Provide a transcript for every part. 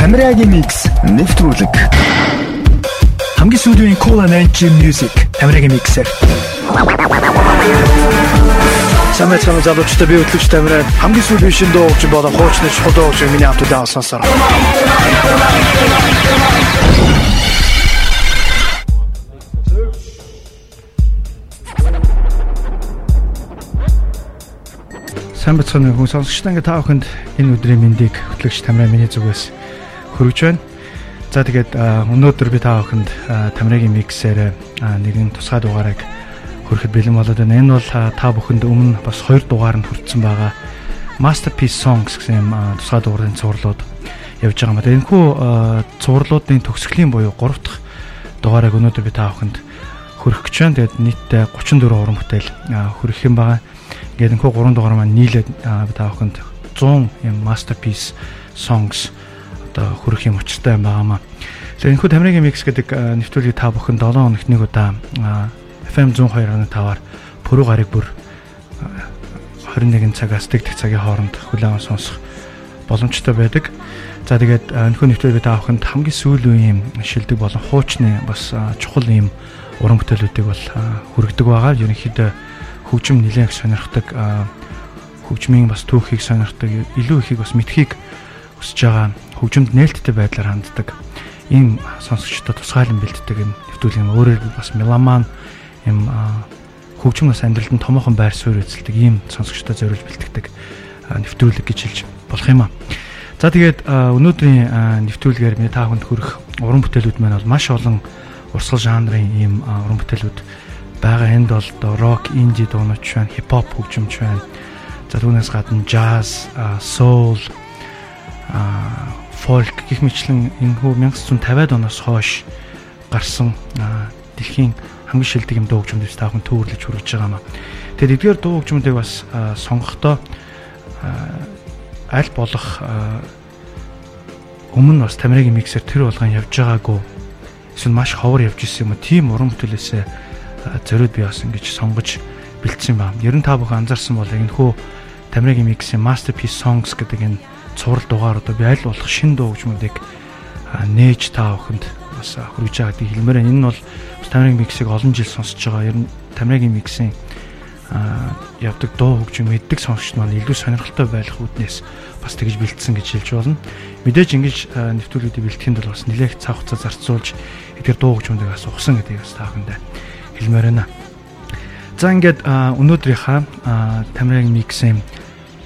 Тамирагийн микс нэвтрүүлэг. Хамгийн сүүлийн Cool and Energy Music Тамирагийн миксэр. Самэт самэт залуучтай би хөтлөгч Тамираа хамгийн сүүлийн шин дуугч болон хуучны чухал дуугч миний хамт удаан сонсоор. Сайн бацхан хүн сонсогчтой ингээ та бүхэнд энэ өдрийн мэндийг хөтлөгч Тамираа миний зүгээс хүргэж байна. За тэгээд өнөөдөр би та бүхэнд Тамирагийн миксээр нэгэн тусгай дугаарыг хүрэхэд бэлэн болоод байна. Энэ бол та бүхэнд өмнө бас хоёр дугаар нь хүрсэн байгаа Masterpiece Songs гэсэн юм тусгай дугаарын цувралууд явж байгаа юм. Энэхүү цувралуудын төгсгөлийн буюу 3 дахь дугаарыг өнөөдөр би та бүхэнд хүргэх гэж байна. Тэгээд нийтдээ 34 уран бүтээл хүргэх юм байгаа. Ингээд энэхүү 3 дугаар маань нийлээд та бүхэнд 100 юм masterpiece songs одоо хүрэх юм учиртай юм байгаамаа. Тэгэхээр энэхүү Тамирагийн mix гэдэг нэвтрүүлгийг та бүхэн 7 хоногт нэг удаа FM 102.5-аар пүрэв гарыг бүр 21 цагаас дэх цагийн хооронд хүлээн сонсох боломжтой байдаг. За тэгээд энэхүү нэвтрүүлгийг та бүхэнд хамгийн сүүлийн юм шилдэг болон хуучны бас чухал юм уран бүтээлүүдийг бол хүргэдэг байгаа. Ерөнхийдөө хөгжим нэлээх сонирхдаг хөгжмийн бас түүхийг сонирхдаг илүү ихийг бас мэдхийг хүсэж байгаа хөгжимд нээлттэй байдлаар ханддаг ийм сонсогчдод тусгайлан бэлддэг юм нэвтрүүлэг өөрөөр бас меломан юм хөгжим бас амьдралд нь томоохон байр суурь эзэлдэг ийм сонсогчдод зориулж бэлтгэдэг нэвтрүүлэг гэж хэлж болох юм аа. За тэгээд өнөөдрийн нэвтрүүлгээр миний та бүхэнд хүрэх уран бүтээлүүд маань бол маш олон урсгал жанрын ийм уран бүтээлүүд байгаа энд бол рок, инди дуунууд байна, хипхоп хөгжимч байна. За түүнээс гадна jazz, soul, folk гэх мэтлэн энэхүү 1950-ад оноос хойш гарсан дэлхийн хамгийн шилдэг юм дуу хөгжмөдөөс та бүхэн төвөрлөж хүргэж байгаа маа. Тэгэхээр эдгээр дуу хөгжмөдийг бас сонгохдоо аль болох өмнө бас Тамирагийн миксер тэр болгон явж байгаагүй эсвэл маш ховор явж исэн юм уу тийм уран бүтээлээсээ зориуд би бас ингэж сонгож бэлдсэн байна. Ер нь та бүхэн анзаарсан бол энэ хөө Тамирагийн миксийн Masterpiece Songs гэдэг энэ цуврал дугааруудаа би аль болох шин дуу хөгжмүүдийг нээж та бүхэнд бас хүргэж байгаа гэдэг хэлмээр байна. Энэ нь бол Тамирагийн миксийг олон жил сонсож байгаа. Ер нь Тамирагийн миксийн явдаг дуу хөгжим мэддэг сонсогчд маань илүү сонирхолтой байх үүднээс бас тэгж бэлдсэн гэж хэлж болно. Мэдээж ингэж нэвтрүүлгүүдийг бэлтгэхэд бол бас нэлээд цаг хугацаа зарцуулж эдгээр дуу хөгжмүүдийг бас ухсан гэдгийг бас та бүхэндээ хэлмээр байна. За ингээд өнөөдрийнхаа Тамирагийн миксийн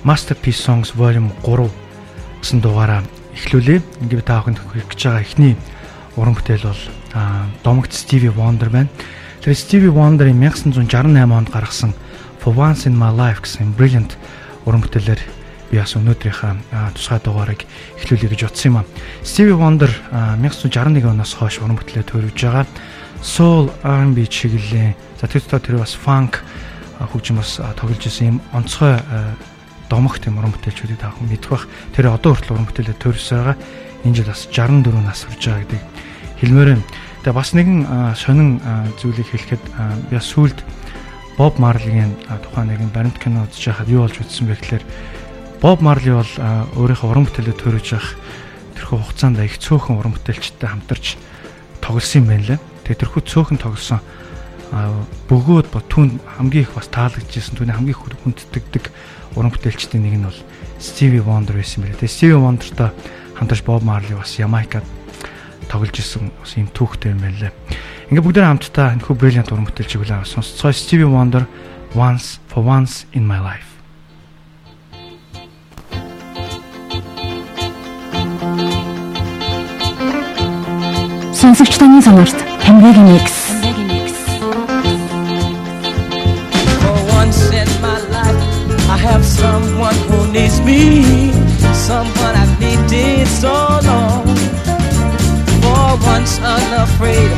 Masterpiece Songs Volume 3 гэсэн дугаараа эхлүүлээ. Ингээд та бүхэнд хүргэж байгаа эхний уран бүтээл бол Домогт Stevie Wonder байна. Тэр Stevie Wonder-ийн 1968 онд гаргасан For Once in My Life гэсэн brilliant уран бүтээлээр би бас өнөөдрийнхаа тусгай дугаарыг эхлүүлэе гэж утсан юм аа. Stevie Wonder 1961 оноос хойш уран бүтээлээ төрөвж байгаа soul R&B чиглэлээ. За тэр дотор тэр бас funk хөгжим бас тоглож исэн юм онцгой домох тийм уран бүтээлчүүдийг та бүхэн мэдэх бах. Тэр одоо хүртэл уран бүтээлээ төрсөн байгаа. Энэ жил бас 64 нас хүрж байгаа гэдэг хэлмээр юм. Тэгээ бас нэгэн сонин зүйлийг хэлэхэд би сүлд Боб Марлийн тухайн нэгэн баримт кино үзэж байхад юу болж үзсэн бэ гэхээр Боб Марли бол өөрийнхөө уран бүтээлээ төрөж явах тэрхүү хугацаанд их цөөхөн уран бүтээлчтэй хамтарч тоглосон юм байна лээ. Тэгээ тэрхүү цөөхөн тоглосон бөгөөд түн хамгийн их бас таалагдчихсэн түүний хамгийн хүнддэгдэг уран бүтээлчдийн нэг нь бол Стиви Вондер байсан байна. Тэгээ Стиви Вондертой хамтарч Боб Марли бас Ямайкад тоглож исэн бас юм түүхтэй юм байна лээ. Ингээ бүгдээ хамтдаа энэхүү brilliant уран бүтээлчийг үлээ сонсцгоо Стиви Вондер Once for Once in My Life Сонсогч таны сонорт Тамирагийн микс. Have someone who needs me, someone I've needed so long. For once unafraid,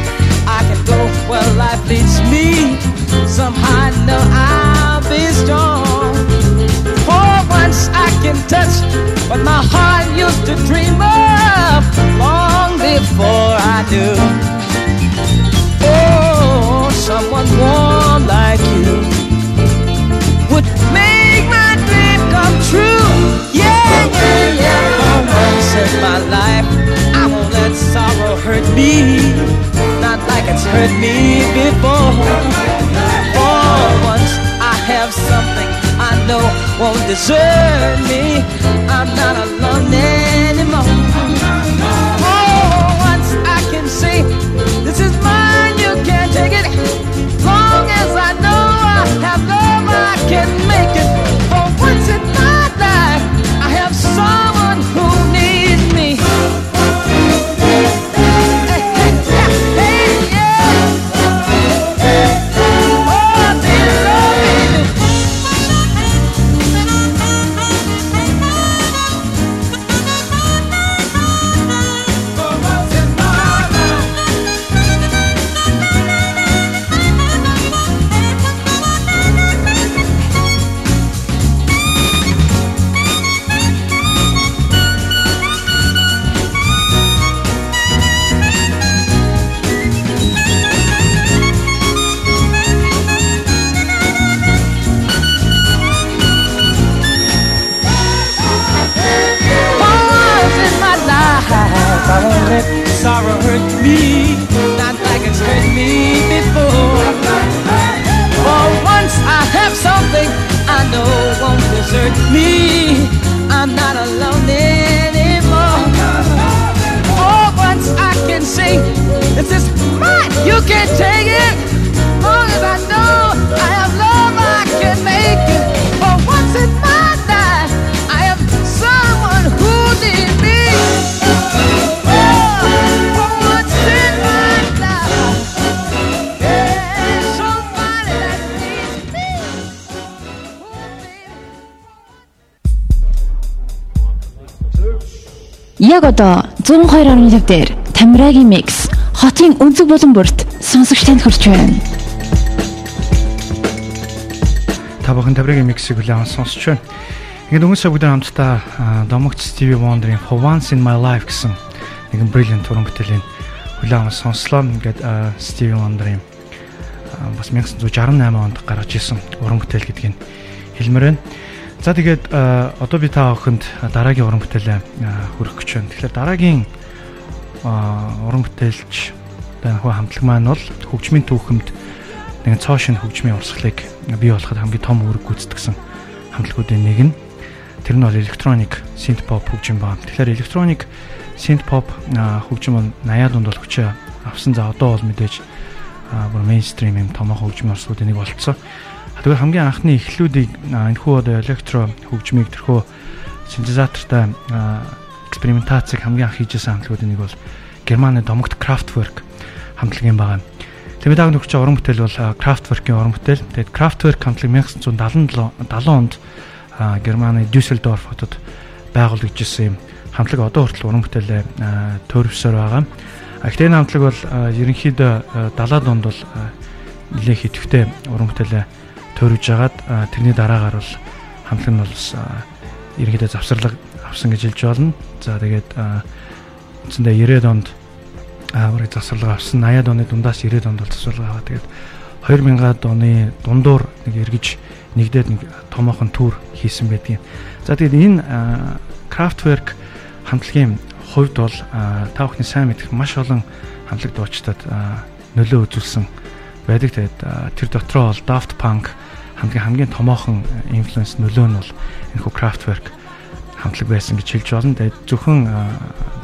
I can go where life leads me. Somehow I know I'll be strong. For once I can touch what my heart used to dream of long before I do. Oh, someone warm like you Yeah, yeah, yeah. For once in my life, I won't let sorrow hurt me. Not like it's hurt me before. For once, I have something I know won't desert me. I'm not alone anymore. For once, I can say, This is mine, you can't take it. Long as I know I have love, I can. 102.5 дээр Тамирагийн микс хотын өнцөг болон бүрт сонсогч танд хүрч байна. Та бүхэн таврын миксийг хүлээн сонсч байна. Ингээд цаг бүдэн хамтдаа Домогт Stevie Wonder-ийн For Once in My Life гэсэн нэгэн brilliant уран бүтээлийн хүлээн сонслоо. Ингээд Stevie Wonder-ийн бас 1968 онд гаргаж ирсэн уран бүтээл гэдгийг хэлмээр байна. За тэгээд одоо би та бүхэнд дараагийн уран бүтээлээ хүргэх гэж байна. Тэгэхээр дараагийн уран бүтээлч хөө хамтлаг маань бол хөгжмийн түүхэнд нэгэн цоо шин хөгжмийн урсгалыг бий болоход хамгийн том үүрэг гүйцэтгэсэн хамтлагуудын нэг нь тэр нь бол электроник синт поп хөгжим байна. Тэгэхээр электроник синт поп хөгжим бол 80-аад онд бол хүчээ авсан за одоо бол мэдээж бүр мейнстрим юм томоохон хөгжмийн урсгалуудын нэг болцсон. Тэгэхээр хамгийн анхны эхлүүдийг энэхүү одоо электро хөгжмийг тэрхүү синтезатортай экспериментацийг хамгийн анх хийжсэн хамтлагуудын нэг бол Германы домогт Kraftwerk хамтлагийн байгаа. Тэгээд дааг нөхч уран бүтээл бол Kraftwerk-ийн уран бүтээл. Тэгээд Kraftwerk хамтлаг 1977 70 онд Германы Düsseldorf хотод байгуулагдсан юм хамтлаг одоо хүртэл уран бүтээлээ төрөвсөөр байгаа. А, Гэхдээ энэ хамтлаг бол ерөнхийдөө а, 70-аад онд бол нэлээд хитвтэй уран бүтээлээ төрөж агаад тэрний дараагаар бол хамтлаг нь бол ерөнхийдөө завсарлага авсан гэж хэлж болно. За тэгээд үндсэндээ 90-ад онд ааврыг засварлага авсан 80-ад оны дундаас 90-ад онд бол засварлага аваа. Тэгээд 2000-ад оны дундуур нэг эргэж нэгдээд нэг томоохон төр хийсэн байдгийн. За тэгээд энэ Kraftwerk хамтлагийн хувьд бол та бүхний сайн мэдэх маш олон хамтлаг дуучдад нөлөө үзүүлсэн байдаг. Тэгээд тэр дотроо бол Daft Punk хамтлагийн хамгийн томоохон инфлюенс нөлөө нь бол энэхүү Kraftwerk хамтлаг байсан гэж хэлж болно. Тэгээд зөвхөн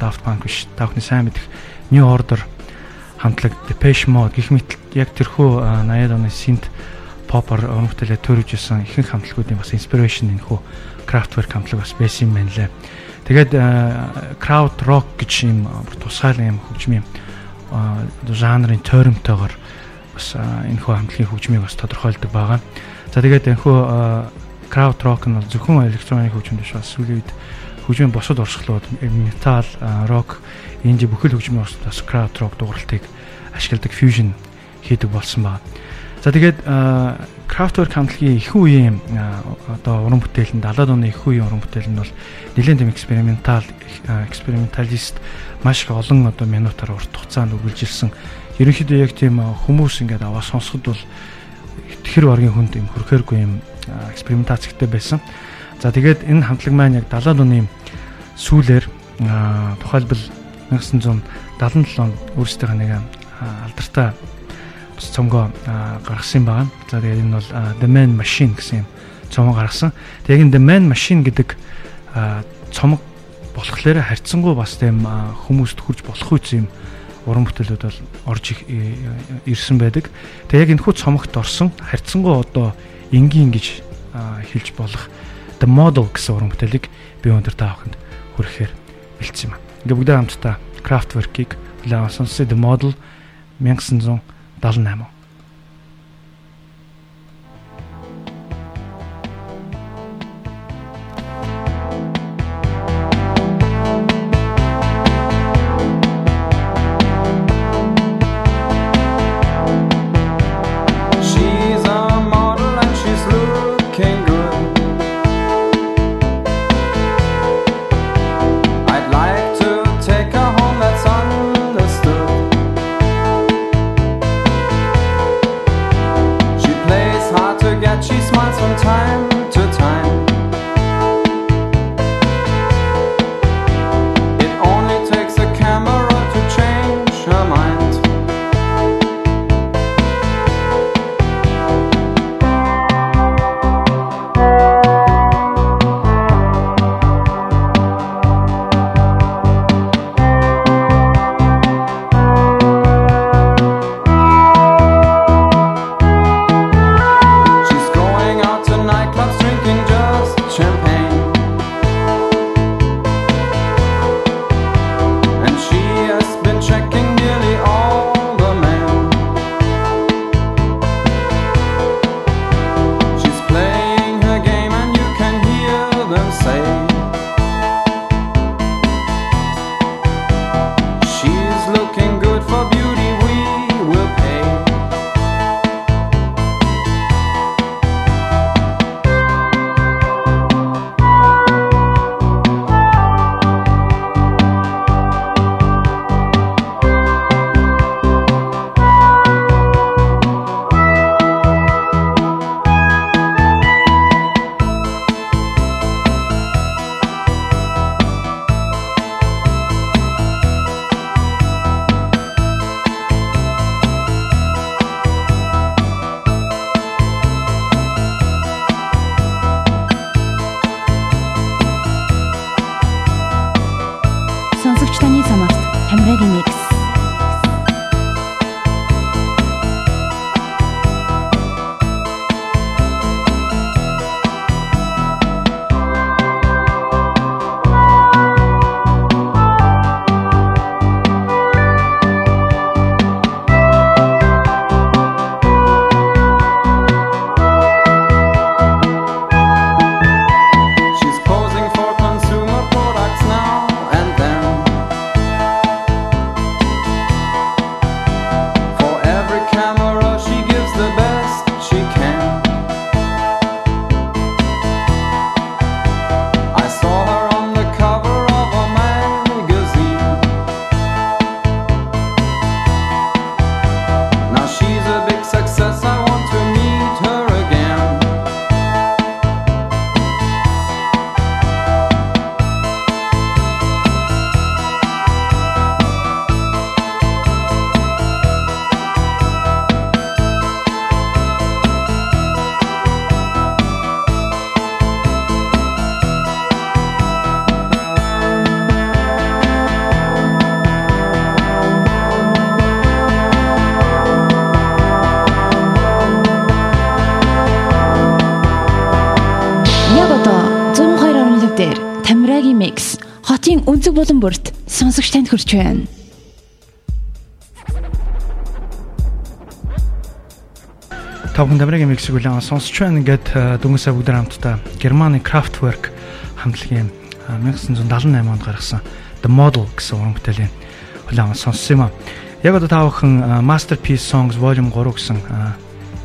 Daft Punk биш та бүхний сайн мэдэх New Order хамтлаг Depeche Mode гэх мэт яг тэрхүү а, 80-ад оны synth уран бүтээлээ төрөж исэн ихэнх хамтлагуудын бас inspiration энэхүү Kraftwerk хамтлаг бас байсан юм байна лээ. Тэгээд crowd rock гэж юм тусгайлан юм хөгжмийн жанрын тойромтойгоор бас а, энэхүү хамтлагийн хөгжмийг бас тодорхойлдог байгаа. За тэгээд энэхүү а, crowd rock нь бол зөвхөн электроник хөгжим биш бас сүүлийн үед хөгжмийн бусад урсгалууд метал, рок, инди бүхэл хөгжмийн урсгал бас crowd rock дууралтыг ашигладаг fusion хийдэг болсон байна. За тэгээд Kraftwerk хамтлагийн их үеийн одоо уран бүтээл нь 70-аад оны их үеийн уран бүтээл нь бол нэлээд юм экспериментал эксперименталист маш их олон одоо минутаар урт хугацаанд үргэлжилсэн. Ерөнхийдөө яг тийм хүмүүс ингээд аваа сонсоход бол тэр баргийн хүнд юм хөрхөөргүй юм а, экспериментацтэй байсан. За тэгээд энэ хамтлаг маань яг 70-аад оны сүүлээр тухайлбал 1977 онд өөрсдийнхөө нэг алдартай цомгоо гаргасан байгаа. За тэгээд энэ бол The Man Machine гэсэн юм цомгоо гаргасан. Тэгээд энэ The Man Machine гэдэг цомог болохоор харьцангуй бас тийм хүмүүст хүрж болох үс юм уран бүтээлүүд бол орж ирсэн байдаг. Тэгээд яг энэ хүү цомогт орсон харьцангуй одоо энгийн гэж хэлж болох The Model гэсэн уран бүтээлийг би өндөр та бүхэнд хүрэхээр бэлдсэн юм. Ингээ бүгдээ хамтдаа Kraftwerk-ийг авсан The Model 1978 болон бүрт сонсогч танд хүрч байна. Тавхан Дамрагийн миксийг үлээн сонсч байна ингээд э, дүнсээ бүгд хамтдаа Германы Kraftwerk хамтлагийн 1978 онд гаргасан The Model гэсэн уран бүтээлийн хүлээн сонссон юм а. Яг одоо таавхан Masterpiece Songs Volume 3 гэсэн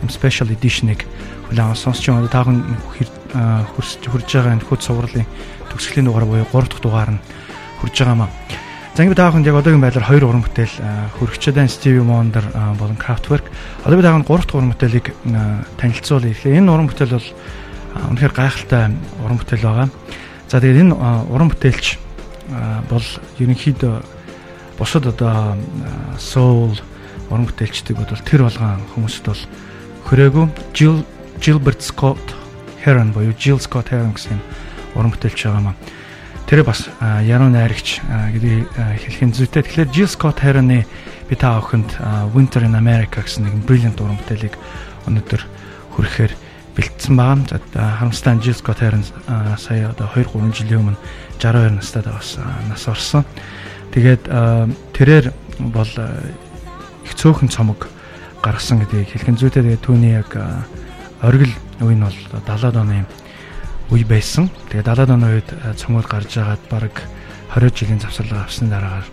юм special edition-ыг хүлээн сонсч байна. Одоо таавхан хурж байгаа энэ хөт сувралын төгсгөлийн дугаар буюу 3 дахь дугаар нь хүрж байгаамаа. За ингэ тааханд яг одоогийн байдлаар хоёр уран бүтээл хөргөчөдөн Stevie Wonder болон Kraftwerk. Одоо би тааханд гурав дахь уран бүтээлийг танилцуулъя. Тэгэхээр энэ уран бүтээл бол үнэхээр гайхалтай уран бүтээл байгаа. За тэгээд энэ уран бүтээлч бол ерөнхийдөө бусад одоо soul уран бүтээлчдэг бол тэр болгон хүмүүст бол хүрээгүй Jill Gilbert Scott Heron боёо Jill Scott Heron гэсэн уран бүтээлч байгаа маа. Тэр бас яруу найрагч гэдэг хэлхийн зүйтэй. Тэгэхээр Jill Scott Heron-ы би та охинд Winter in America гэсэн нэг brilliant уран бүтээлийг өнөөдөр хүрэхээр бэлдсэн байгаа. За харамсалтай Jill Scott Heron сая одоо 2 3 жилийн өмнө 62 настай бас нас орсон. Тэгээд тэрээр бол их цөөхөн цомог гаргасан гэдгийг хэлхэн зүйтэй. Тэгээд түүний яг оргил үе нь бол 70-аад оны үе байсан. Тэгээд 70-аад оны үед цомгод гарч агаад баг 20 жилийн завсарлага авсны дараагаар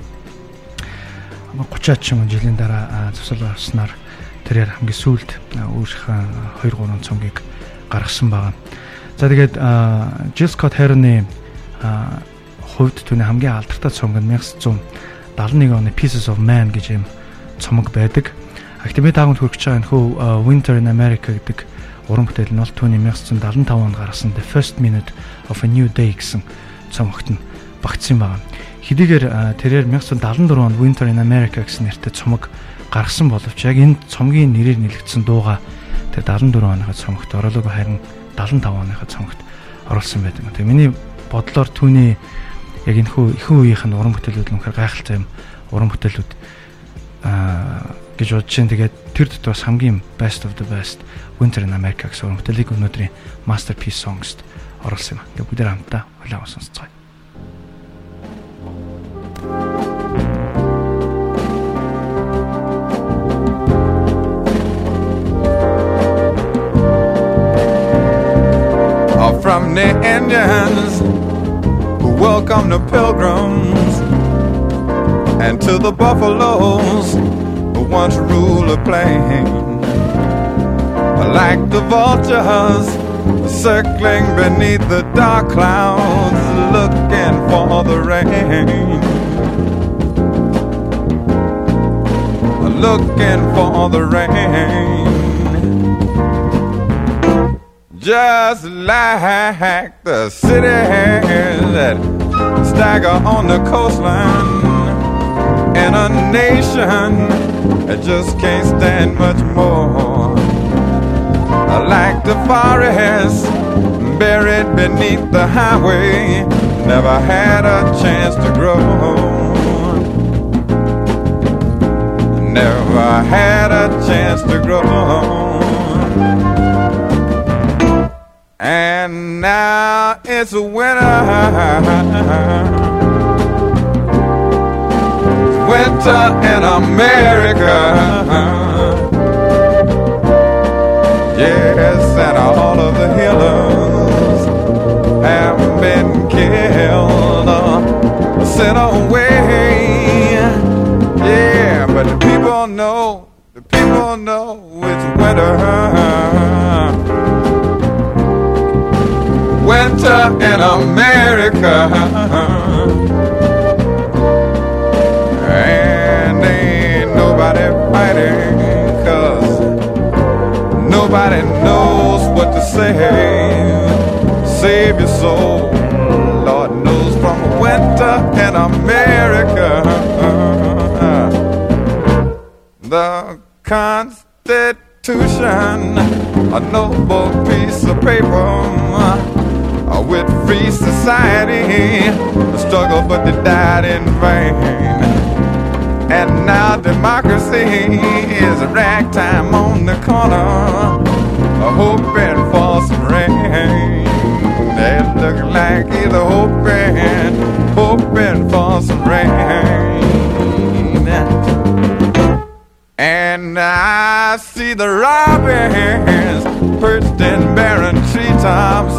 30-аад ч жилийн дараа завсарлага авснаар тэрээр хамгийн сүүлд өөрийнхөө 2 3 цомгийг гаргасан байгаа. За тэгээд Jill Scott Heron-ы хувьд түүний хамгийн алдартай цомог нь 1971 оны Pieces of Man гэж юм цомог байдаг. Активит тааганд хүрч байгаа энэ хөө Winter in America гэдэг уран бүтээл нь бол түүний 1975 онд гаргасан The First Minute of a New Day гэсэн цомогт нь багтсан байгаа. Хэдийгээр тэрээр 1974 онд Winter in America гэсэн нэртэй цомог гаргасан боловч яг энэ цомгийн нэрээр нэлэгдсэн дууга тэр 74 оныхаа цомогт оруулаагүй харин 75 оныхаа цомогт оруулсан байдаг. Тэгээ миний бодлоор түүний яг энэ хүү ихэнх үеийнх нь уран бүтээлүүд үнэхээр гайхалтай юм уран бүтээлүүд аа гэж бодож чинь тэгээд тэр дотор бас хамгийн best of the best Winter in America гэсэн уран бүтээлийг өнөөдрийн masterpiece songs оруулсан юм. Тэгээд бүгд хамтдаа хойлоо сонсцгоё. From the Indians who welcome the pilgrims and to the buffaloes who once ruled a plain. Like the vultures circling beneath the dark clouds, looking for the rain. Looking for the rain. Just like the cities that stagger on the coastline in a nation that just can't stand much more. Like the forest buried beneath the highway, never had a chance to grow. Never had a chance to grow. And now it's winter winter in America. All of the healers have been killed, uh, sent away. Yeah, but the people know, the people know it's winter. Winter in America. And ain't nobody knows say. Save your soul. Lord knows from winter in America. The Constitution, a noble piece of paper with free society. The struggle, but they died in vain. And now democracy is a ragtime on the corner, hoping for some rain. They look like either hoping, hoping for some rain. And I see the robins perched in barren treetops.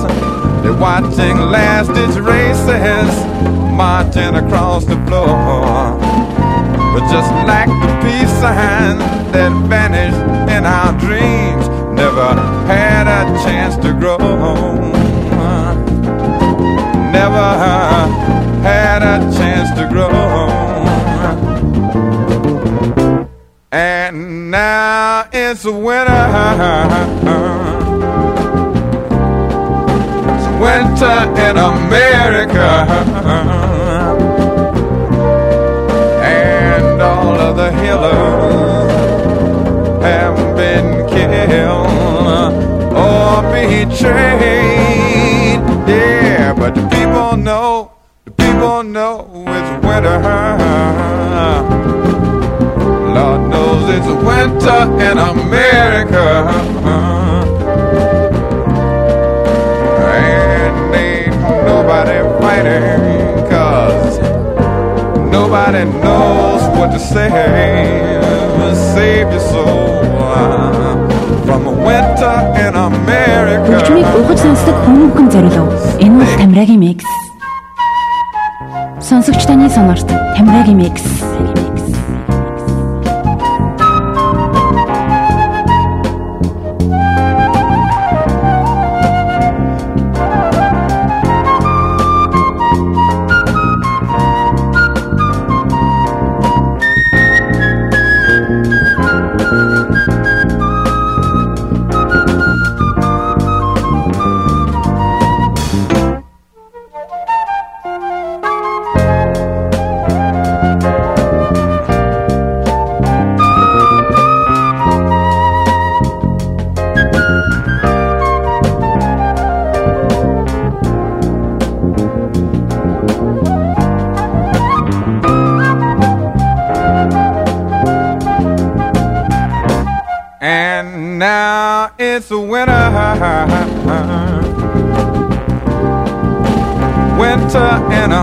They're watching last ditch races marching across the floor. But just like the peace sign that vanished in our dreams, never had a chance to grow. Home. Never had a chance to grow. Home. And now it's winter. It's winter in America And all of the healers hell uh, or betrayed. Yeah, but the people know, the people know it's winter. Lord knows it's winter in America. Cause nobody knows what to say Save your soul Хөгжмийг угаж сонсдог хүмүүхэн зориулв. Энэ бол Тамирагийн микс. Сонсогч таны сонорт Тамирагийн микс. And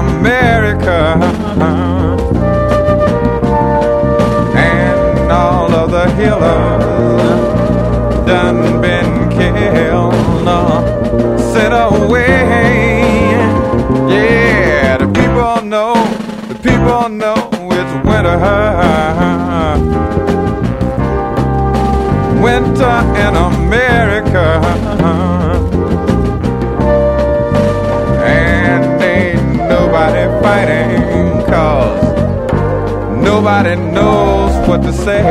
America. And all of the healers done been killed. Sent away. Yeah, the people know, the people know it's winter winter in America. nobody fighting cause nobody knows what to say.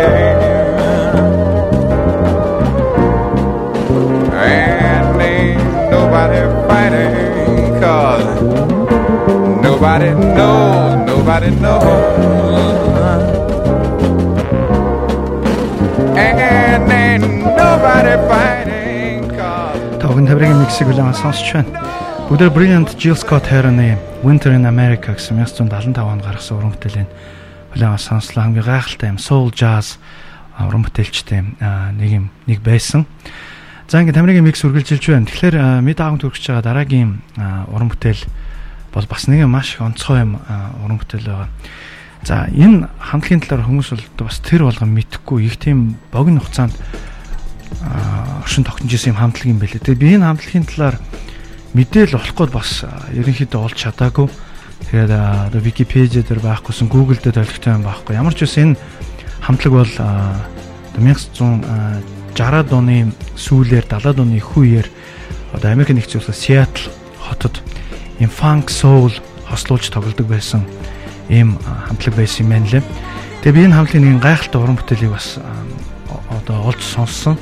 And ain't nobody fighting cause nobody knows, nobody knows. And ain't nobody fighting cause Тавхан таврын миксийг улаан сонсч байна. Бүгдээр Brilliant Jill Scott Heron-ы Winter in America гэсэн 1975 онд гаргасан уран бүтээлийн улаан сонслоо хамгийн гайхалтай юм soul jazz уран бүтээлчтэй нэг юм нэг байсан. За ингээд тамирын микс үргэлжилж байна. Тэгэхээр мэд аавд хүргэж байгаа дараагийн уран бүтээл бол бас нэг маш их онцгой юм уран бүтээл байгаа. За энэ хамтлагийн талаар хүмүүс бол бас тэр болгон мэдхгүй их тийм богино хугацаанд оршин тогтнож исэн юм хамтлаг юм байлээ. Тэгээ би энэ хамтлагийн талаар мэдээл олохгүй бас ерөнхийдөө олж чадаагүй. Тэгээд одоо Википедиа дээр байхгүйсэн Google дээр толигтой юм байхгүй. Ямар ч үсэн энэ хамтлаг бол 1960-аад оны сүүлээр 70-аад оны их үеэр одоо Америк нэгдсэн улсаас Seattle хотод им funk soul хослуулж тоглодог байсан ийм хамтлаг байсан юм байна лээ. Тэгээ би энэ хамтлагийн нэг гайхалтай уран бүтээлийг бас одоо олж сонссон.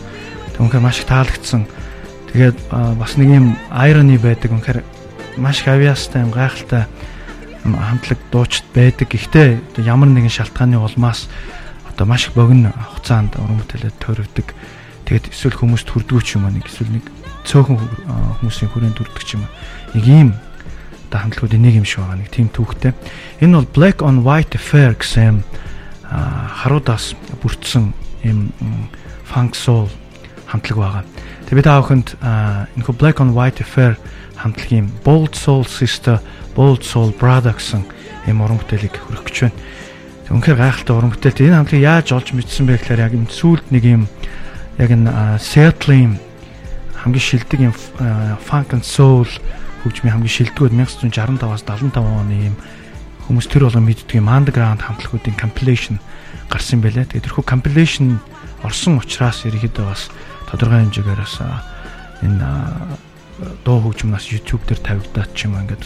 Үнэхээр маш их таалагдсан. Тэгээд бас нэг юм irony байдаг. Үнэхээр маш их авьяастай юм гайхалтай хамтлаг дуучид байдаг. Гэхдээ ямар нэгэн шалтгааны улмаас одоо маш их богино хугацаанд уран бүтээлээ тойрогдөг. Тэгээд эсвэл хүмүүст хүрдгүү ч юм аа нэг эсвэл нэг цөөхөн хүмүүсийн хүрээнд хүрдэг ч юм аа. Нэг ийм одоо хамтлагуудын нэг юм шиг байгаа нэг тийм түүхтэй. Энэ бол Black on White Affair гэсэн харуудаас бүрдсэн юм funk soul хамтлаг байгаа. Тэгээ би та бүхэнд энэхүү Black on White Affair хамтлагийн Bold Soul Sister, Bold Soul Brother гэсэн юм уран бүтээлийг хүргэх гэж байна. Үнэхээр гайхалтай уран бүтээл. Энэ хамтлагийг яаж олж мэдсэн бэ гэхээр яг энэ сүүлд нэг юм яг энэ Seattle-ийн хамгийн шилдэг юм funk and soul хөгжмийн хамгийн шилдэгүүд 1965-аас 75 оны юм хүмүүс тэр болго мэддэг юм underground хамтлагуудын compilation гарсан байлаа. Тэгээд тэрхүү compilation орсон учраас ерөөдөө бас тодорхой хэмжээгээр бас энэ дуу хөгжим нас YouTube дээр тавигдаад ч юм ингээд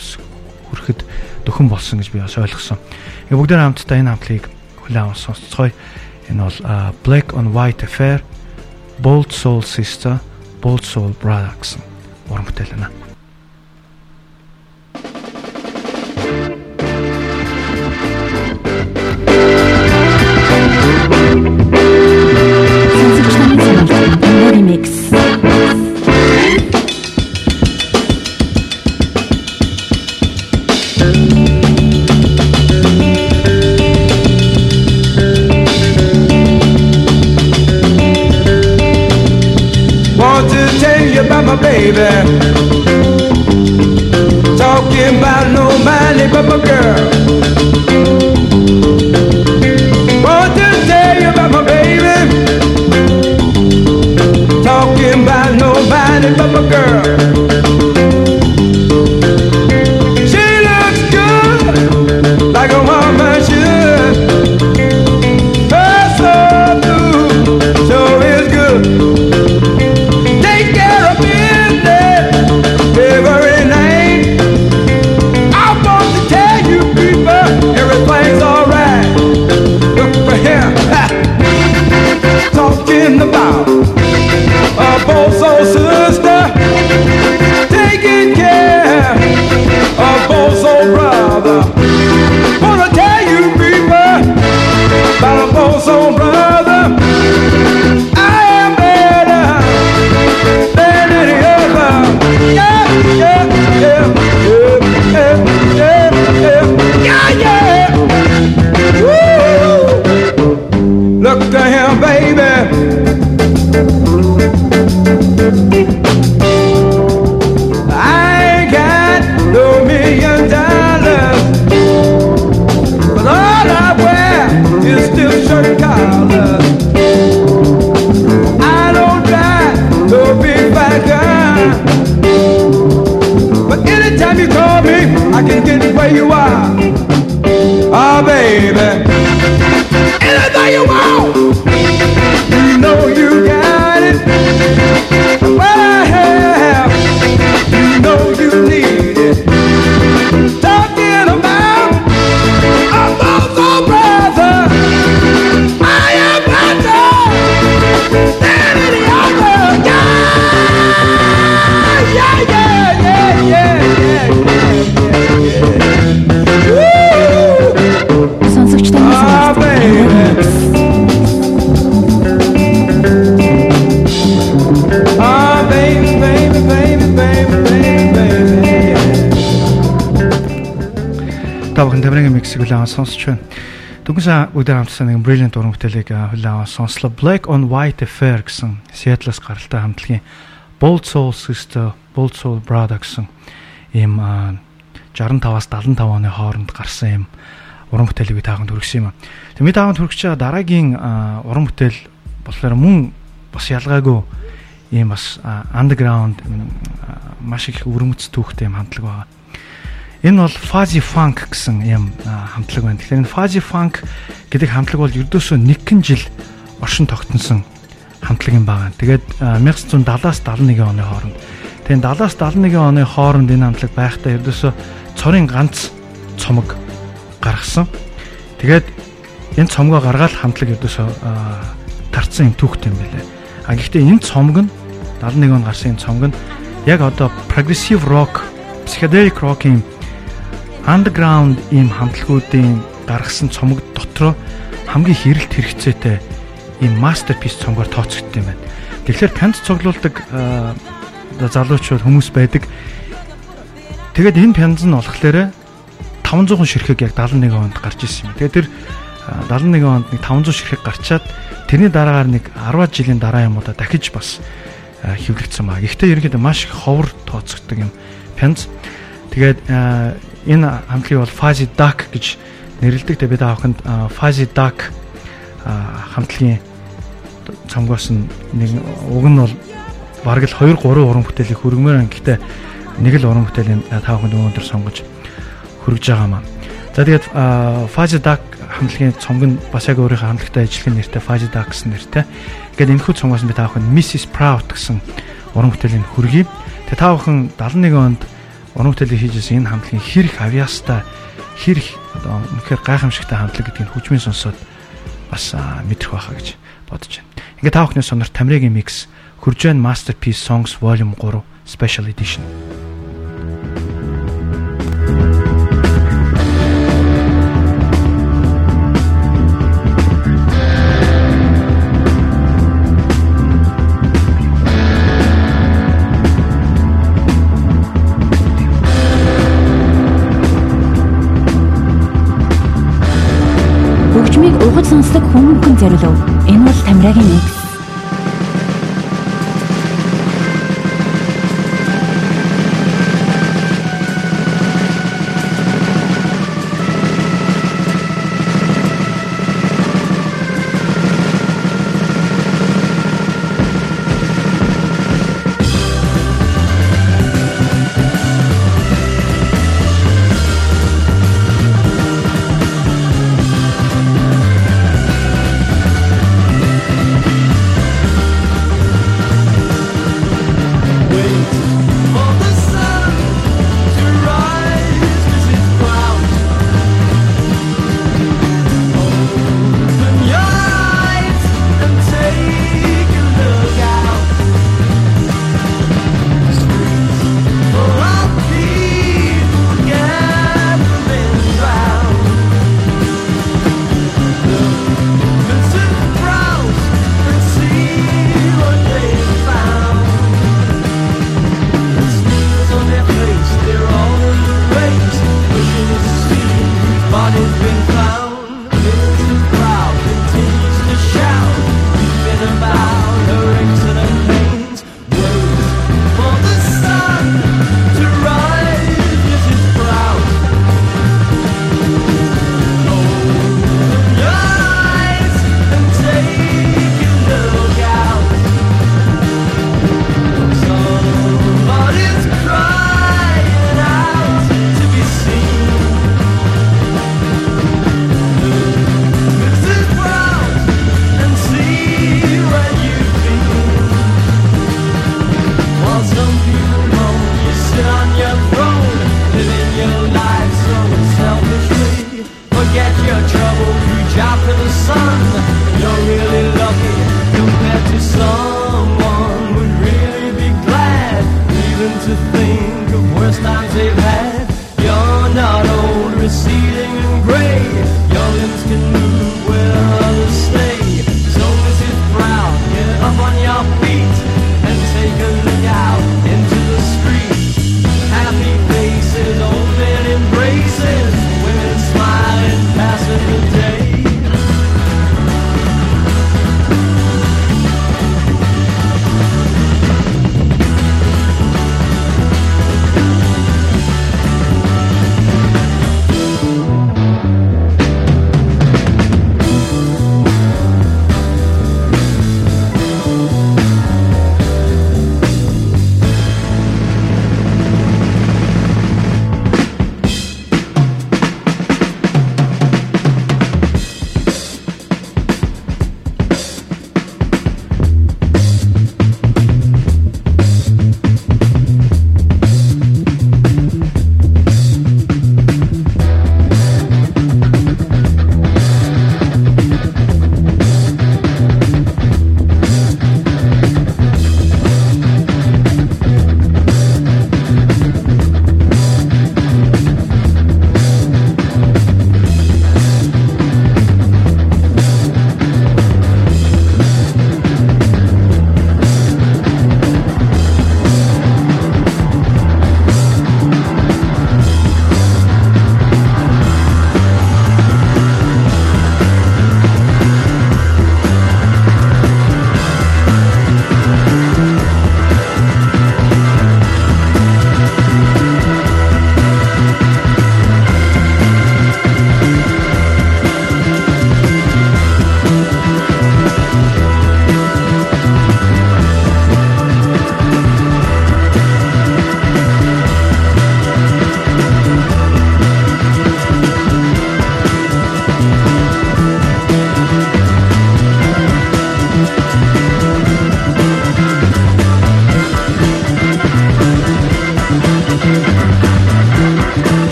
хүрэхэд дөхөн болсон гэж би бас ойлгосон. Ингээ бүгдээр хамтдаа энэ хамтлагийг хүлээн сонсцгоё. Энэ бол Black on White Affair, Bold Soul Sister, Bold Soul Brother гэсэн уран бүтээл байна. Mix. Want to tell you about my baby. Talking about no money, but аван сонсч байна. Дөнгөж өдөр хамтсан нэг brilliant уран бүтээлийг аван сонслоо. Black on White Affair гэсэн Seattle-с гаралтай хамтлагийн Bold Soul Sister, Bold Soul Brother гэсэн ийм а, 65-аас 75 оны хооронд гарсан юм уран бүтээлийг би таахан төрөгсөн юм. Тэг би таахан төрөгч байгаа дараагийн уран бүтээл болохоор мөн бас ялгаагүй ийм бас underground маш их өрмөц түүхтэй юм хамтлаг байгаа. Энэ бол Fuzzy Funk гэсэн юм хамтлаг байна. Тэгэхээр энэ Fuzzy Funk гэдэг хамтлаг бол ердөөсөө 1 жил оршин тогтносон хамтлаг юм байна. Тэгээд а, 1970-аас 71 оны хооронд. Тэгээд 70-аас 71 оны хооронд энэ хамтлаг байхдаа ердөөсөө цорын ганц цомог гаргасан. Тэгээд энэ цомгоо гаргаад хамтлаг ердөөсөө тарцсан юм түүхтэй юм байлаа. А гэхдээ энэ цомог нь 71 онд гарсан энэ цомог нь яг одоо progressive rock, psychedelic rock-ийн underground ийм хамтлагуудын гаргасан цомог дотроо хамгийн хэрэлт хэрэгцээтэй ийм masterpiece цомгоор тооцогдсон юм байна. Тэгэхээр пянц цуглуулдаг залуучууд хүмүүс байдаг. Тэгээд энэ пянз нь болохоор 500 ширхэг яг 71 онд гарч ирсэн юм. Тэгээд тэр аа, 71 онд нэг 500 ширхэг гарчаад тэрний дараагаар нэг 10 жилийн дараа юм уу да дахиж бас хэвлэгдсэн маа. Гэхдээ ерөнхийдөө маш их ховор тооцогддог юм пянз. Тэгээд энэ хамтлагийг бол Fuzzy Duck гэж нэрлэдэг. Тэгээд бид аавханд аа, Fuzzy Duck хамтлагийн цомгоос нэг уг нь бол бараг л 2 3 уран бүтээлийг хөргмөр байна. Гэхдээ нэг л уран бүтээлийн та бүхэнд өнөөдөр сонгож хөргөж байгаа маа. За тэгээд Fuzzy Duck хамтлагийн цомог нь бас яг өөрийнхөө хамтлагтай ажиллах нэртэй Fuzzy Duck гэсэн нэртэй. Ингээд энэхүү цомгоос би та бүхэнд Mrs Proud гэсэн уран бүтээлийн хөргий. Тэгээд та бүхэн 71 онд уран бүтээлийг хийжсэн энэ хамтлагийн хэрэг авьяастай хэрэг одоо үнэхээр гайхамшигтай хамтлаг гэдгийг хүчмэн сонсоод бас мэдрэх байхаа гэж бодож байна. Ингээ та бүхний сонор Тамирагийн mix Хүржэн Masterpiece Songs Volume 3 Special Edition. Сонсдог хүмүүхэн зориулв. Энэ бол Тамирагийн микс.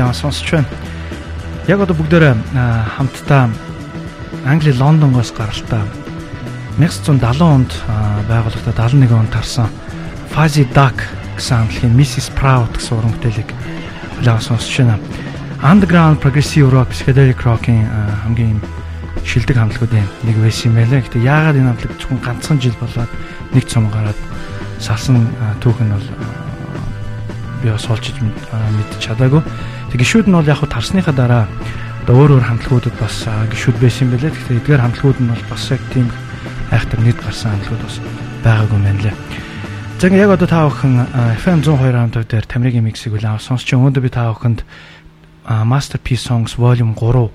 Үлээн сонсч байна. Яг одоо бүгдээрээ аа, хамтдаа Англи Лондонгоос гаралтай 1970 онд аа, байгуулагдаад 71 онд тарсан Fuzzy Duck гэсэн амлахын Mrs. Proud гэсэн уран бүтээлийг үлээн сонсч байна. Underground Progressive Rock Psychedelic Rock-ийн хамгийн шилдэг хамтлагуудын нэг байсан юм байлаа. Гэтэ яагаад энэ хамтлаг зөвхөн ганцхан жил болоод нэг цом гараад салсан түүх нь бол би бас олж мэдчих чадаагүй. Тэг гişүүд нь бол яг хуу тарсныхаа дараа одоо өөр өөр хамтлагуудад бас гişүүд байсан юм байлаа. Тэгэхээр эдгээр хамтлагууд нь бол бас яг тийм айхтар нийт гарсан хамтлагууд бас байгаагүй юм байна лээ. За ингээ яг одоо та бүхэн FM 102.5 дээр Тамирын миксийг үлээн авсан сонсч өнөөдөр би та бүхэнд Masterpiece Songs Volume 3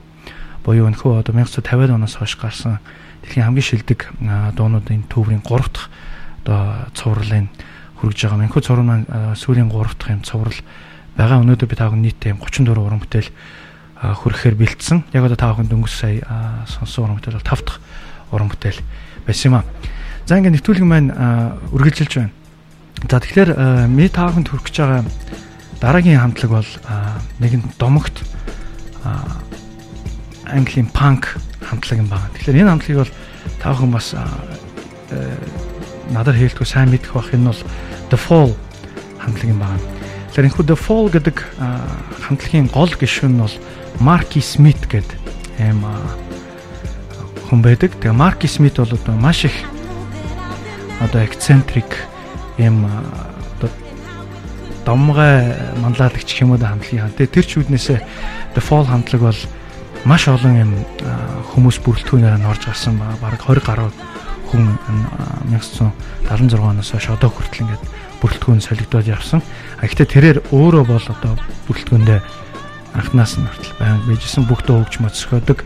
буюу өнөхөө одоо 1950-аад оноос хойш гарсан дэлхийн хамгийн шилдэг дуунуудын төврийн 3 дахь одоо цувралын хүргэж байгаа. Мөнхөө цуврал маань аа, сүүлийн 3 дахь юм цуврал байгаа. Өнөөдөр би та бүхэн нийтдээ юм 34 уран бүтээл хүрэхээр бэлдсэн. Яг одоо та бүхэнд өнгөрс сая сонсон уран бүтээл бол 5 дахь уран бүтээл байсан юм аа. За ингээ нэвтрүүлэг маань аа, үргэлжилж байна. За тэгэхээр ми та бүхэнд хүргэж байгаа дараагийн хамтлаг бол аа, нэгэн домогт Английн панк хамтлаг юм байна. Тэгэхээр энэ хамтлагийг бол та бүхэн бас надад хэлтгүй сайн мэдэх бах энэ бол The Fall хамтлаг юм байна. Тэгэхээр энэ The Fall гэдэг хамтлагийн гол гишүүн нь бол Marky Smith гэдэг ийм хүн байдаг. Тэгээ Marky Smith бол одоо маш их одоо эксцентрик ийм одоо домгой манлайлагч уу хамтлагийн хамт. Тэр чүүднээсээ The Fall хамтлаг бол маш олон юм хүмүүс бүрэлдэхүүнээр нь орж гарсан ба бараг 20 гаруй хүн 1976 оноос хойш одоо хүртэл ингээд бүрэлдэхүүн солигдоод явсан. Гэхдээ тэрээр өөрөө бол одоо бүрэлдэхүүндээ анхнаас нь хүртэл баян bijсэн бүгдөө хөгж моцсоходог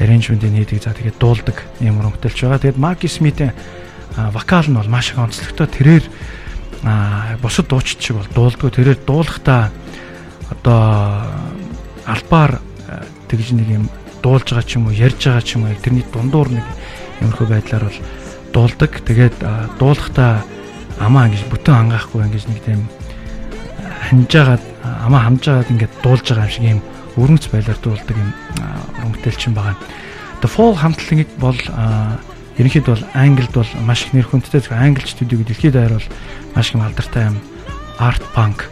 arrangement-ийг хийдэг за тэгээд дуулдаг юм хөрөнгөтөлж байгаа. Тэгээд Marky Smith-ийн вокал нь бол маш их онцлогтой. Тэрээр бусад дуучид шиг бол дуулдаг. Тэрээр дуулахдаа одоо албаар тэгж нэг юм дуулж байгаа ч юм уу, ярьж байгаа ч юм уу, тэрний дундуур нэг юмрхөө байдлаар бол дуулдаг. Тэгээд дуулахдаа амаа ингэж бүтэн ангаахгүй ингэж нэг тийм ханжаагаад амаа хамжаагаад ингээд дуулж байгаа юм шиг юм өрнөц байлаар дуулдаг юм өрөнгөтөлчин байгаа. The Fall хамтлагийг бол ерөнхийд бол англид бол маш их нэр хүндтэй англи студио дэлхийд даяар бол маш их алдартай юм арт панк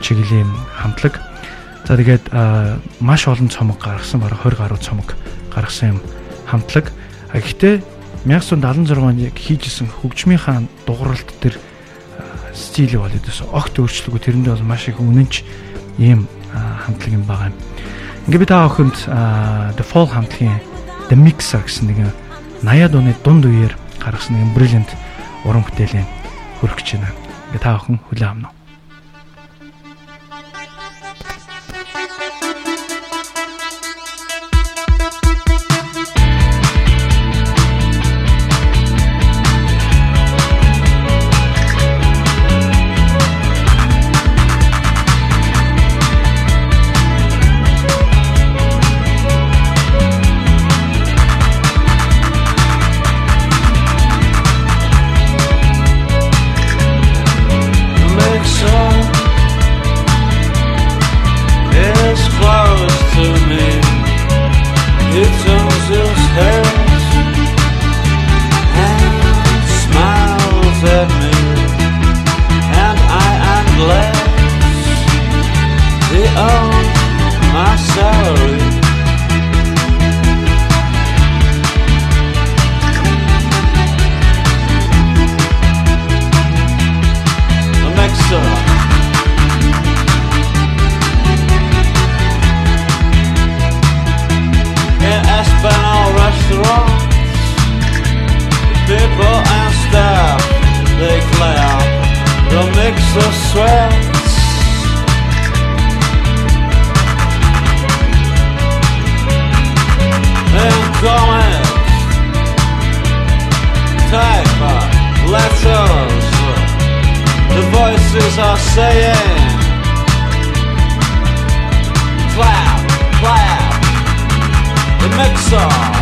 чиглэлийн хамтлаг. За тэгээд маш олон цомог гаргасан бараг 20 гаруй цомог гаргасан юм хамтлаг. Гэхдээ 1976 онд хийжсэн хөгжмийнхаа дугууралт төр стил бол өдөөс огт өөрчлөгөө тэрэндээ бол маш их үнэнч ийм хамтлаг юм байгаа юм. Ингээ би та охинд The Fall хамтлагийн The Mixer гэсэн нэг 80-аад оны дунд үеэр гаргасан нэг brilliant уран бүтээлийн хөрөх гэж байна. Ингээ та охин хүлээн авна. сонирхолтой saw.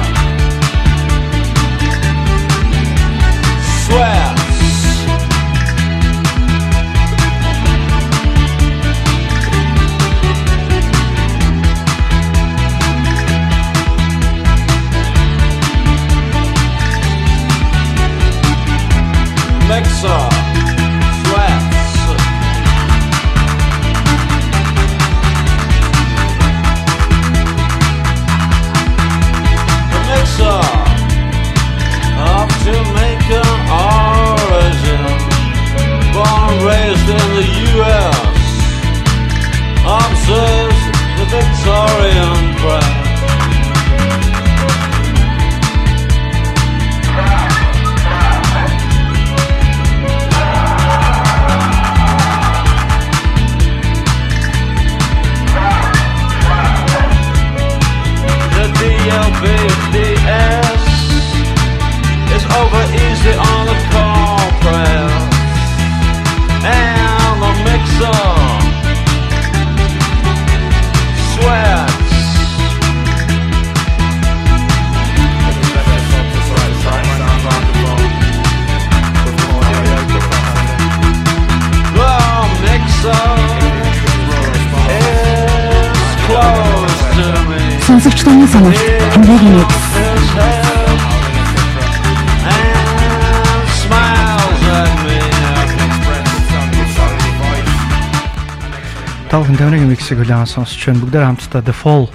Миксийг хүлээн сонсч байна. Бүгдээр хамтдаа The Fall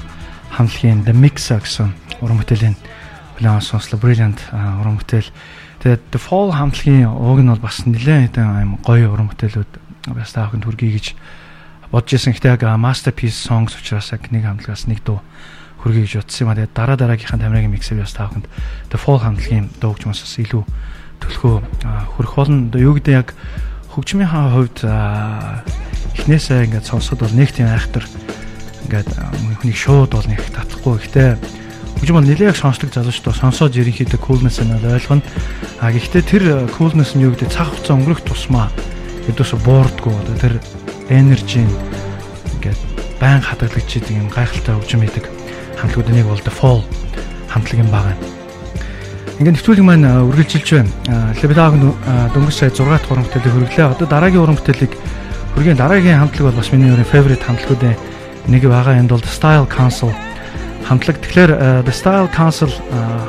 хамтлагийн The Mix гэсэн уран бүтээлийн хүлээн сонслоо. Brilliant уран бүтээл. Тэгээд The Fall хамтлагийн ууг нь бол бас нэлээд хэдэн гоё уран бүтээлүүд бас таахын түргий гэж бодож исэн. Гэтэ яг Masterpiece Songs учраас яг нэг хамтлагаас нэг дуу хүргэе гэж утсан юм а. Тэгээд дараа дараагийнхаа тамирагийн миксээр бас таахынд The Fall хамтлагийн дуу гэж бас илүү төлхөө хүрэх болно. Юу гэдэг яг хөгжмийнхаа хувьд эхнээсээ ингээд сонсоход бол нэг тийм айхтар ингээд хүнийг шууд бол нэг татахгүй. Гэхдээ хөгжим бол нэлээд сонсдог залуучдаа сонсоод ерөнхийдөө coolness нь ойлгоно. А гэхдээ тэр coolness нь юу гэдэг цаг хугацаа өнгөрөх тусмаа хэдүүс буурдггүй одоо тэр энержи ингээд байн хадгалагдж идэг юм гайхалтай хөгжим идэг хамтлагууд нэг бол The Fall хамтлаг юм байгаа юм. Ингээд нэвтрүүлэг маань үргэлжилж байна. Лебедаг дөнгөж сая 6 дахь уран бүтээлийг хүргэлээ. Одоо дараагийн уран бүтээлийг хүргээн дараагийн хамтлаг бол бас миний өөрийн favorite хамтлагуудын нэг байгаа. Энд бол Style Council хамтлаг. Тэгэхээр The Style Council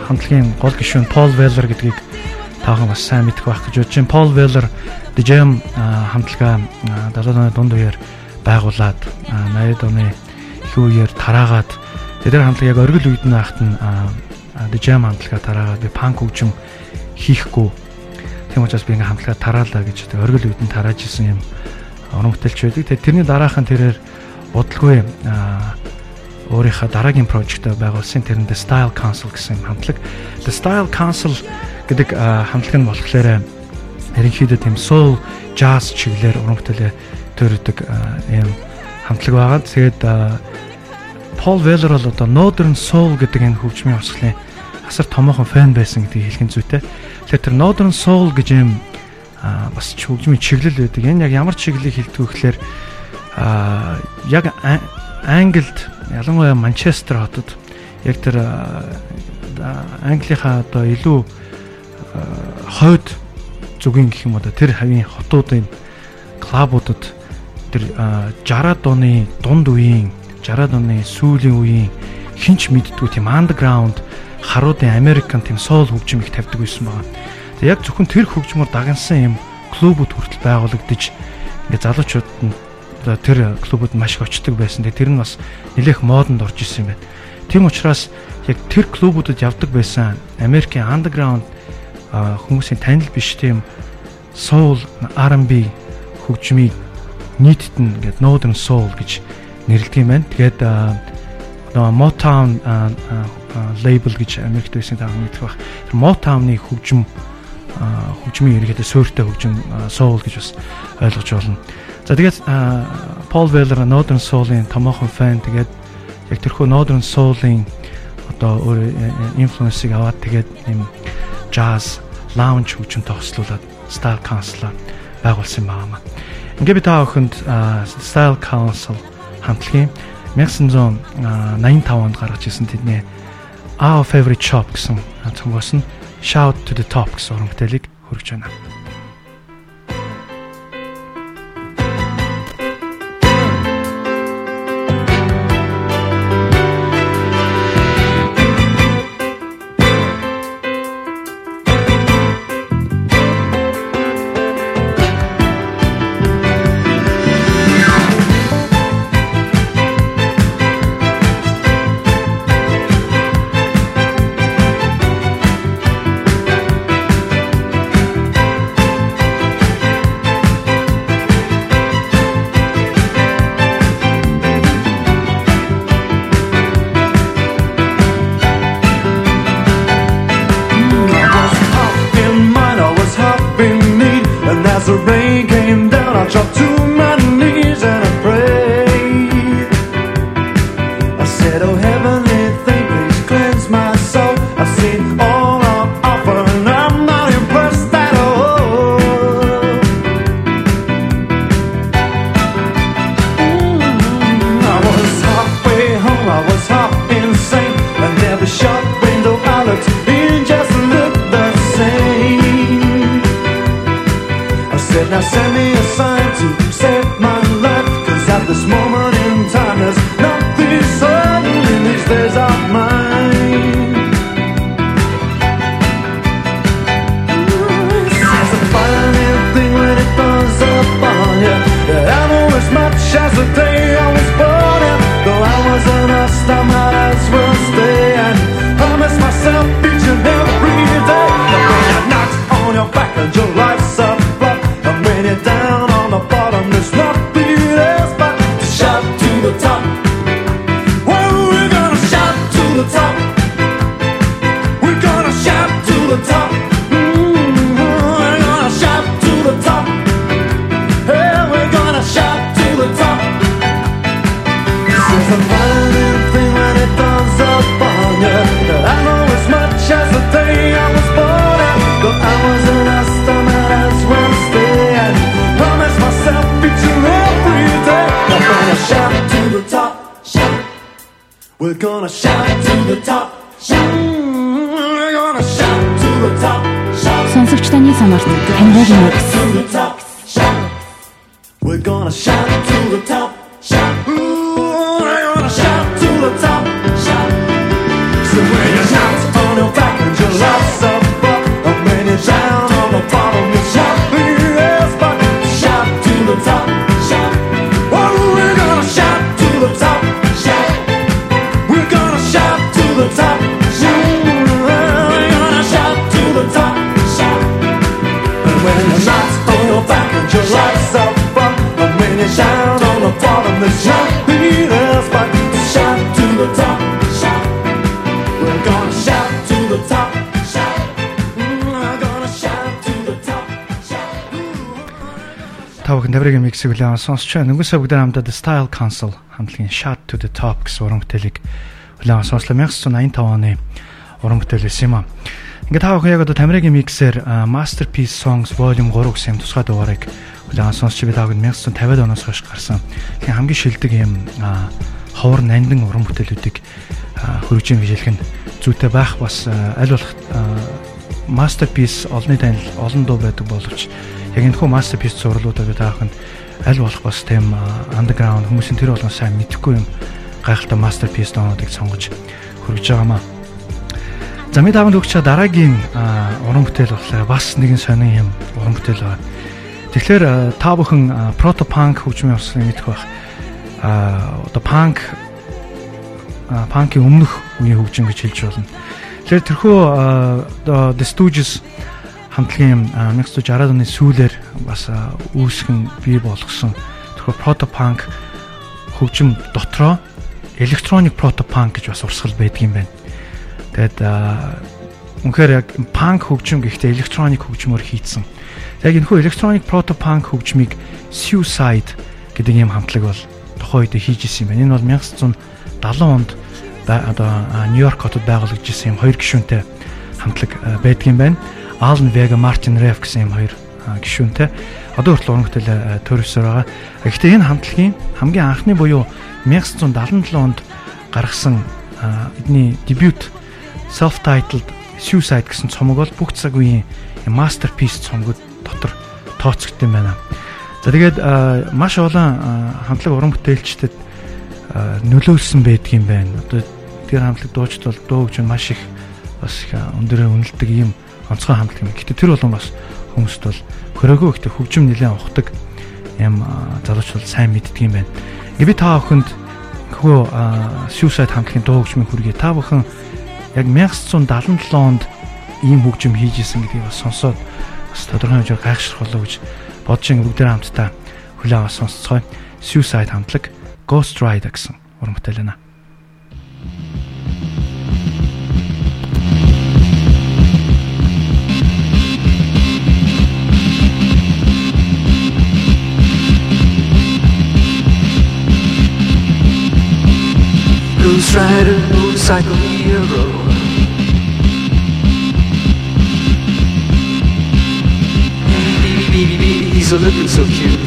хамтлагийн гол гишүүн Paul Weller гэдгийг таахан бас сайн мэдэх байх гэж бодож байна. Paul Weller The Jam хамтлагаа 70 оны дунд үеэр байгуулад 80 оны их үеэр тараагаад тэдгээр хамтлаг яг оргил нь байхад нь The Jam хамтлагаа тараагаад би панк хөгжим хийхгүй. Тийм учраас би ингээм хамтлагаа тараалаа гэж оргил нь тарааж исэн юм уран бүтээлч байдаг. Тэгээ тэрний дараахан тэрээр удалгүй өөрийнхөө дараагийн прожектаа байгуулсан тэрэнд Style Council гэсэн хамтлаг. The Style Council гэдэг хамтлаг нь болохоор ерөнхийдөө тийм soul jazz чиглэлээр уран бүтээлээ төрөдөг юм хамтлаг байгаа. Тэгээд Paul Weller бол одоо Northern Soul гэдэг энэ хөгжмийн урсгалын асар томоохон фэн байсан гэдгийг хэлэх зүйтэй. Тэгэхээр тэр Northern Soul гэж юм бас хөгжмийн чиглэл байдаг. Энэ яг ямар чиглэлийг хэлдэг вэ гэхээр яг Англид ялангуяа Манчестер хотод яг тэр Английнхаа одоо илүү хойд зүгийн гэх юм одоо тэр хавийн хотуудын клабуудад тэр 60-аад оны дунд үеийн 60-аад оны сүүлийн үеийн хинч мэддгүү тийм андерграунд харуудын Американ тийм соул хөгжим их тавьдаг байсан байгаа. Тэг яг зөвхөн тэр хөгжмөр дагансан юм клубүүд хүртэл байгуулагдаж ингээ залуучууд нь тэр клубүүд маш их очдог байсан. Тэр нь бас нэлээх модонд орж исэн юм байна. Тийм учраас яг тэр клубүүдэд явдаг байсан Америкийн андерграунд хүмүүсийн танил биш тийм soul R&B хөгжмийг нийтэд нь ингээд Northern Soul гэж нэрлэдэг юм байна. Тэгээд нөгөө Motown label гэж Америкт байсан та мэдэх бах. Тэр Motown-ы хөгжим хөгжмийн ерөнхийдөө суурьтай хөгжим soul гэж бас ойлгож байна. За тэгээд Paul Weller Northern Soul-ын томоохон фэн тэгээд яг тэрхүү Northern Soul-ын одоо өөр инфлюенсыг аваад тэгээд юм jazz lounge хөгжим тогслуулад Style Council байгуулсан юм байна. Ингээ би та бүхэнд Style Council хамтлагийн 1985 онд гаргаж ирсэн тэдний Our Favorite Shop гэсэн цомгоос нь Shout to the Top гэсэн уран бүтээлийг хүргэж байна. Nazareth. Shout to the top, shout. The shout leaders but shout to the top, shout We're gonna shout to the top, shout We're gonna shout to the top, shout Та бүхэн Таврагийн миксийг хүлээн сонсч байна. Өнгөрсөн бүгд хамтдаа Style Council хамтлагийн Shout to the Top гэсэн уран бүтээлийг хүлээн сонслоо. 1985 оны уран бүтээл байсан юм аа. Ингээд та бүхэн яг одоо Тамирагийн миксээр Masterpiece Songs Volume 3 гэсэн юм тусгай дугаарыг хүлээн сонсч би та бүхэнд 1950-ад оноос хойш гарсан. Тэгэхээр хамгийн шилдэг юм ховор нандин уран бүтээлүүдийг гэж хэлэх нь зүйтэй байх бас аль болох Masterpiece олонний танил олон дуу байдаг боловч яг энэ хүү Masterpiece зурлуудаа би та бүхэнд аль болох бас тийм underground хүмүүсийн тэр болгон сайн мэдхгүй юм гайхалтай Masterpiece доонуудыг сонгож хөргөж байгаамаа. За мэд аванд өгч дараагийн уран бүтээл болохоор бас нэгэн сонин юм уран бүтээл байна. Тэгэхээр та бүхэн punk хөгжмийн урсгалыг мэдэх байх. А одоо а, панкийн өмнөх үеийн хөгжим гэж хэлж болно. Тэгэхээр тэрхүү The Stooges хамтлагийн а, 1960-аад оны сүүлээр бас үүсгэн бий болгосон тэрхүү punk хөгжим дотроо proto punk гэж бас урсгал байдгийм байна. Тэгээд үнэхээр яг punk хөгжим гэхдээ electronic хөгжмөөр хийцэн. Яг энэ хүү electronic proto punk хөгжмийг Suicide гэдэг ийм хамтлаг бол тухайн үед хийж исэн юм байна. Энэ бол 1970 онд одоо Нью-Йорк хотод байгуулагдсан юм хоёр гишүүнтэй хамтлаг а, байдгийм байна. Alan Vega, Martin Reff гэсэн юм хоёр гишүүнтэй. Одоо хүртэл уран бүтээл төрөвсөр байгаа. Гэхдээ энэ хамтлагийн хамгийн анхны буюу 1977 онд гаргасан эдний дебют self-titled Suicide гэсэн цомог бол бүх цаг үеийн masterpiece цомгод дотор тооцогдсон байна. За тэгээд маш олон хамтлаг уран бүтээлчдэд нөлөөлсөн байдгийм байна. Одоо тэр хамтлаг дуучид бол дуу хөгжим маш их бас их өндөрөө үнэлдэг ийм онцгой хамтлаг юм. Гэхдээ тэр болон бас хүмүүст бол хөрөөгөө ихтэй хөгжим нэлээд ухдаг юм а, залууч бол сайн мэддэг юм байна. Би та бүхэнд хөө Suicide хамтлагийн дуу хөгжмийн хүргэе. Та бүхэн яг 1977 онд ийм хөгжим хийж исэн гэдгийг бас сонсоод бас тодорхой хэмжээр гайхшрах болов гэж бодож ин бүгдээ хамтдаа хүлээн аваад сонсцгоё. Suicide хамтлаг Ghost Rider гэсэн уран бүтээл байна. Ghost Rider, motorcycle hero. He's a looking so cute.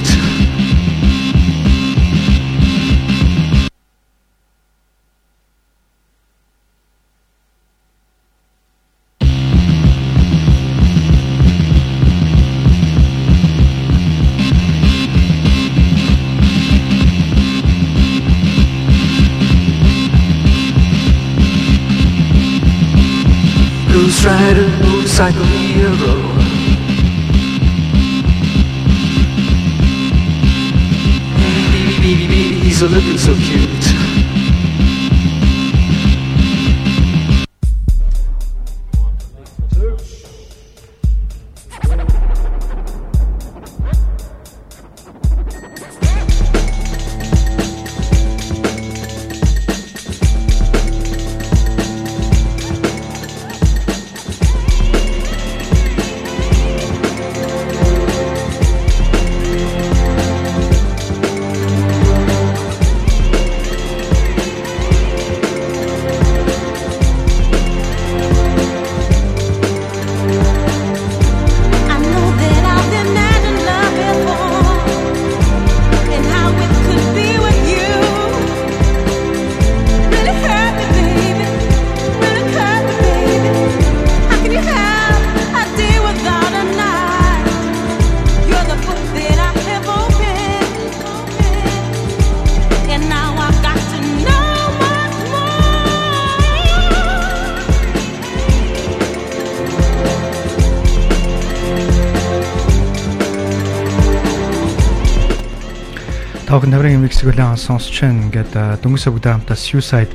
Ghost Rider, motorcycle hero. so looking so cute. Үлээн сонсч байна. Ингээд дөнгөсөө бүгд хамтаа Suicide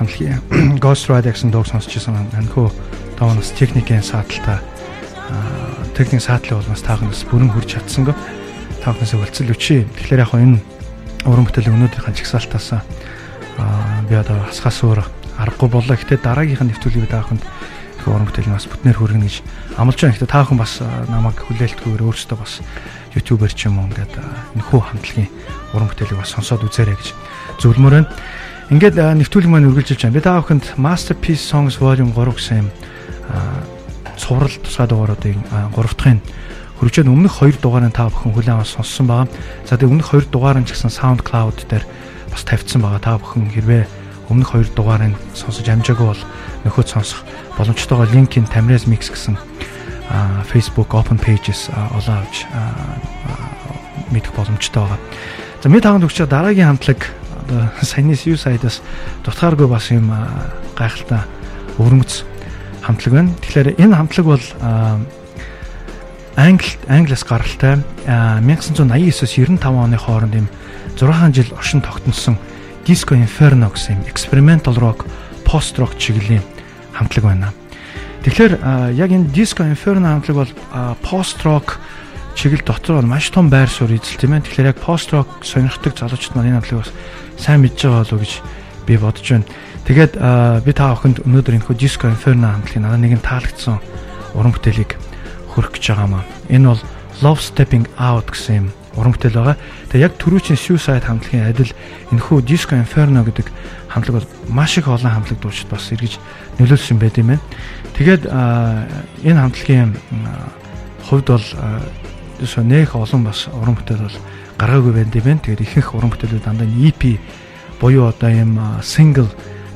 хамтлагийн Ghost Rider гэсэн дууг сонсч байсан. Анхөө тавнаас техникийн сааталтаа техник саатлын болмоос таахнаас бүрэн хурж чадсангүй. Таахнаас өлцөл өчий. Тэгэхээр яг энэ уран бүтээл өнөөдрийн чагсаалтаас аа би одоо хасгаас өөр аргагүй боллоо. Гэтэ дараагийнх нь нэвтрүүлгийг тааханд их уран бүтээл нас бүтнээр хүргэнэ гэж амлаж байна. Гэтэ таахан бас намайг хүлээлтгүйгээр өөрөөсөө бас ютубер ч юм уу ингээд нөхөө хамтлагийн уран бүтээлийг бас сонсоод үзээрэй гэж зөвлөмөр байна. Ингээд нэвтрүүлэг маань үргэлжилж байна. Би та бүхэнд Masterpiece Songs Volume 3 гэсэн юм цуврал тусгай дугааруудын 3 дахын хөрвчөөд өмнөх 2 дугаарыг та бүхэн хүлээн аваад сонссон байгаа. За тэгээ өмнөх 2 дугаар нь ч гэсэн SoundCloud дээр бас тавьчихсан байгаа. Та бүхэн хэрвээ өмнөх 2 дугаарыг сонсож амжаагүй бол нөхөд сонсох боломжтойгоо линкийн Tamres Mix гэсэн Facebook open pages олоо авч мэдэх боломжтой байгаа. За мэд таганд өгч дараагийн хамтлаг одоо саяны Suicide-аас дутгааргүй бас юм гайхалтай өвөрмөц хамтлаг байна. Тэгэхээр энэ хамтлаг бол Англи Англиас гаралтай 1989-с 95 оны хооронд юм 6 жил оршин тогтносон Disco Inferno гэсэн experimental rock, post rock чиглэлийн хамтлаг байна. Тэгэхээр яг энэ Disco Inferno хамтлаг бол post rock чиглэл дотор маш том байр суурь эзэлт юм байна. Тэгэхээр яг post rock сонирхдаг залуучууд маань энэ хамтлагаас сайн мэдж байгаа болов уу гэж би бодож байна. Тэгээд би та бүхэнд өнөөдөр энэ Disco Inferno хамтлагийн надад нэгэн таалагдсан уран бүтээлийг хөрөх гэж байгаамаа. Энэ бол Love Stepping Out гэсэн юм уран бүтээл байгаа. Тэгээ яг түрүүчийн Suicide хамтлагийн адил энэхүү Disco Inferno гэдэг хамтлаг бол маш их олон хамтлаг дуучид бас эргэж нөлөөлсөн байт юм байна. Тэгээд энэ хамтлагийн хувьд бол нэх олон бас уран бүтээл бол гаргаагүй байд юм байна. Тэгээд ихэнх уран бүтээлүүд дандаа EP буюу одоо юм single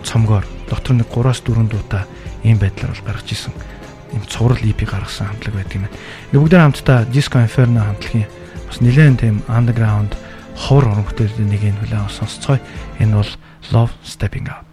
цомгоор дотор нэг 3-4 дуутай ийм байдлаар бол гаргаж исэн. Ийм цуврал EP гаргасан хамтлаг байдаг юм байна. Энэ бүгд хамтдаа Disco Inferno хамтлагийн бас нэлээд тийм underground хор уран бүтээлүүдийн нэг нь хүлээн сонсцгоё. Энэ бол Love Stepping Out.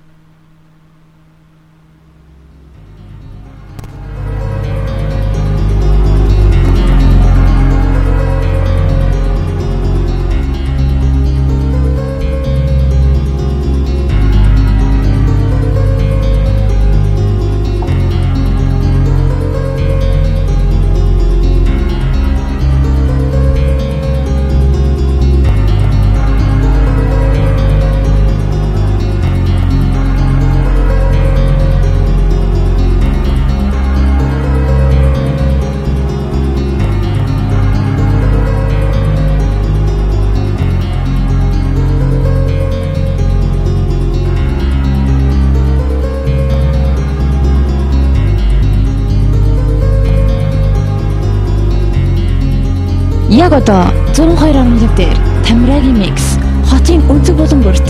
Одоо 102.5 дээр Тамирагийн микс хотын өнцөг болон бүрт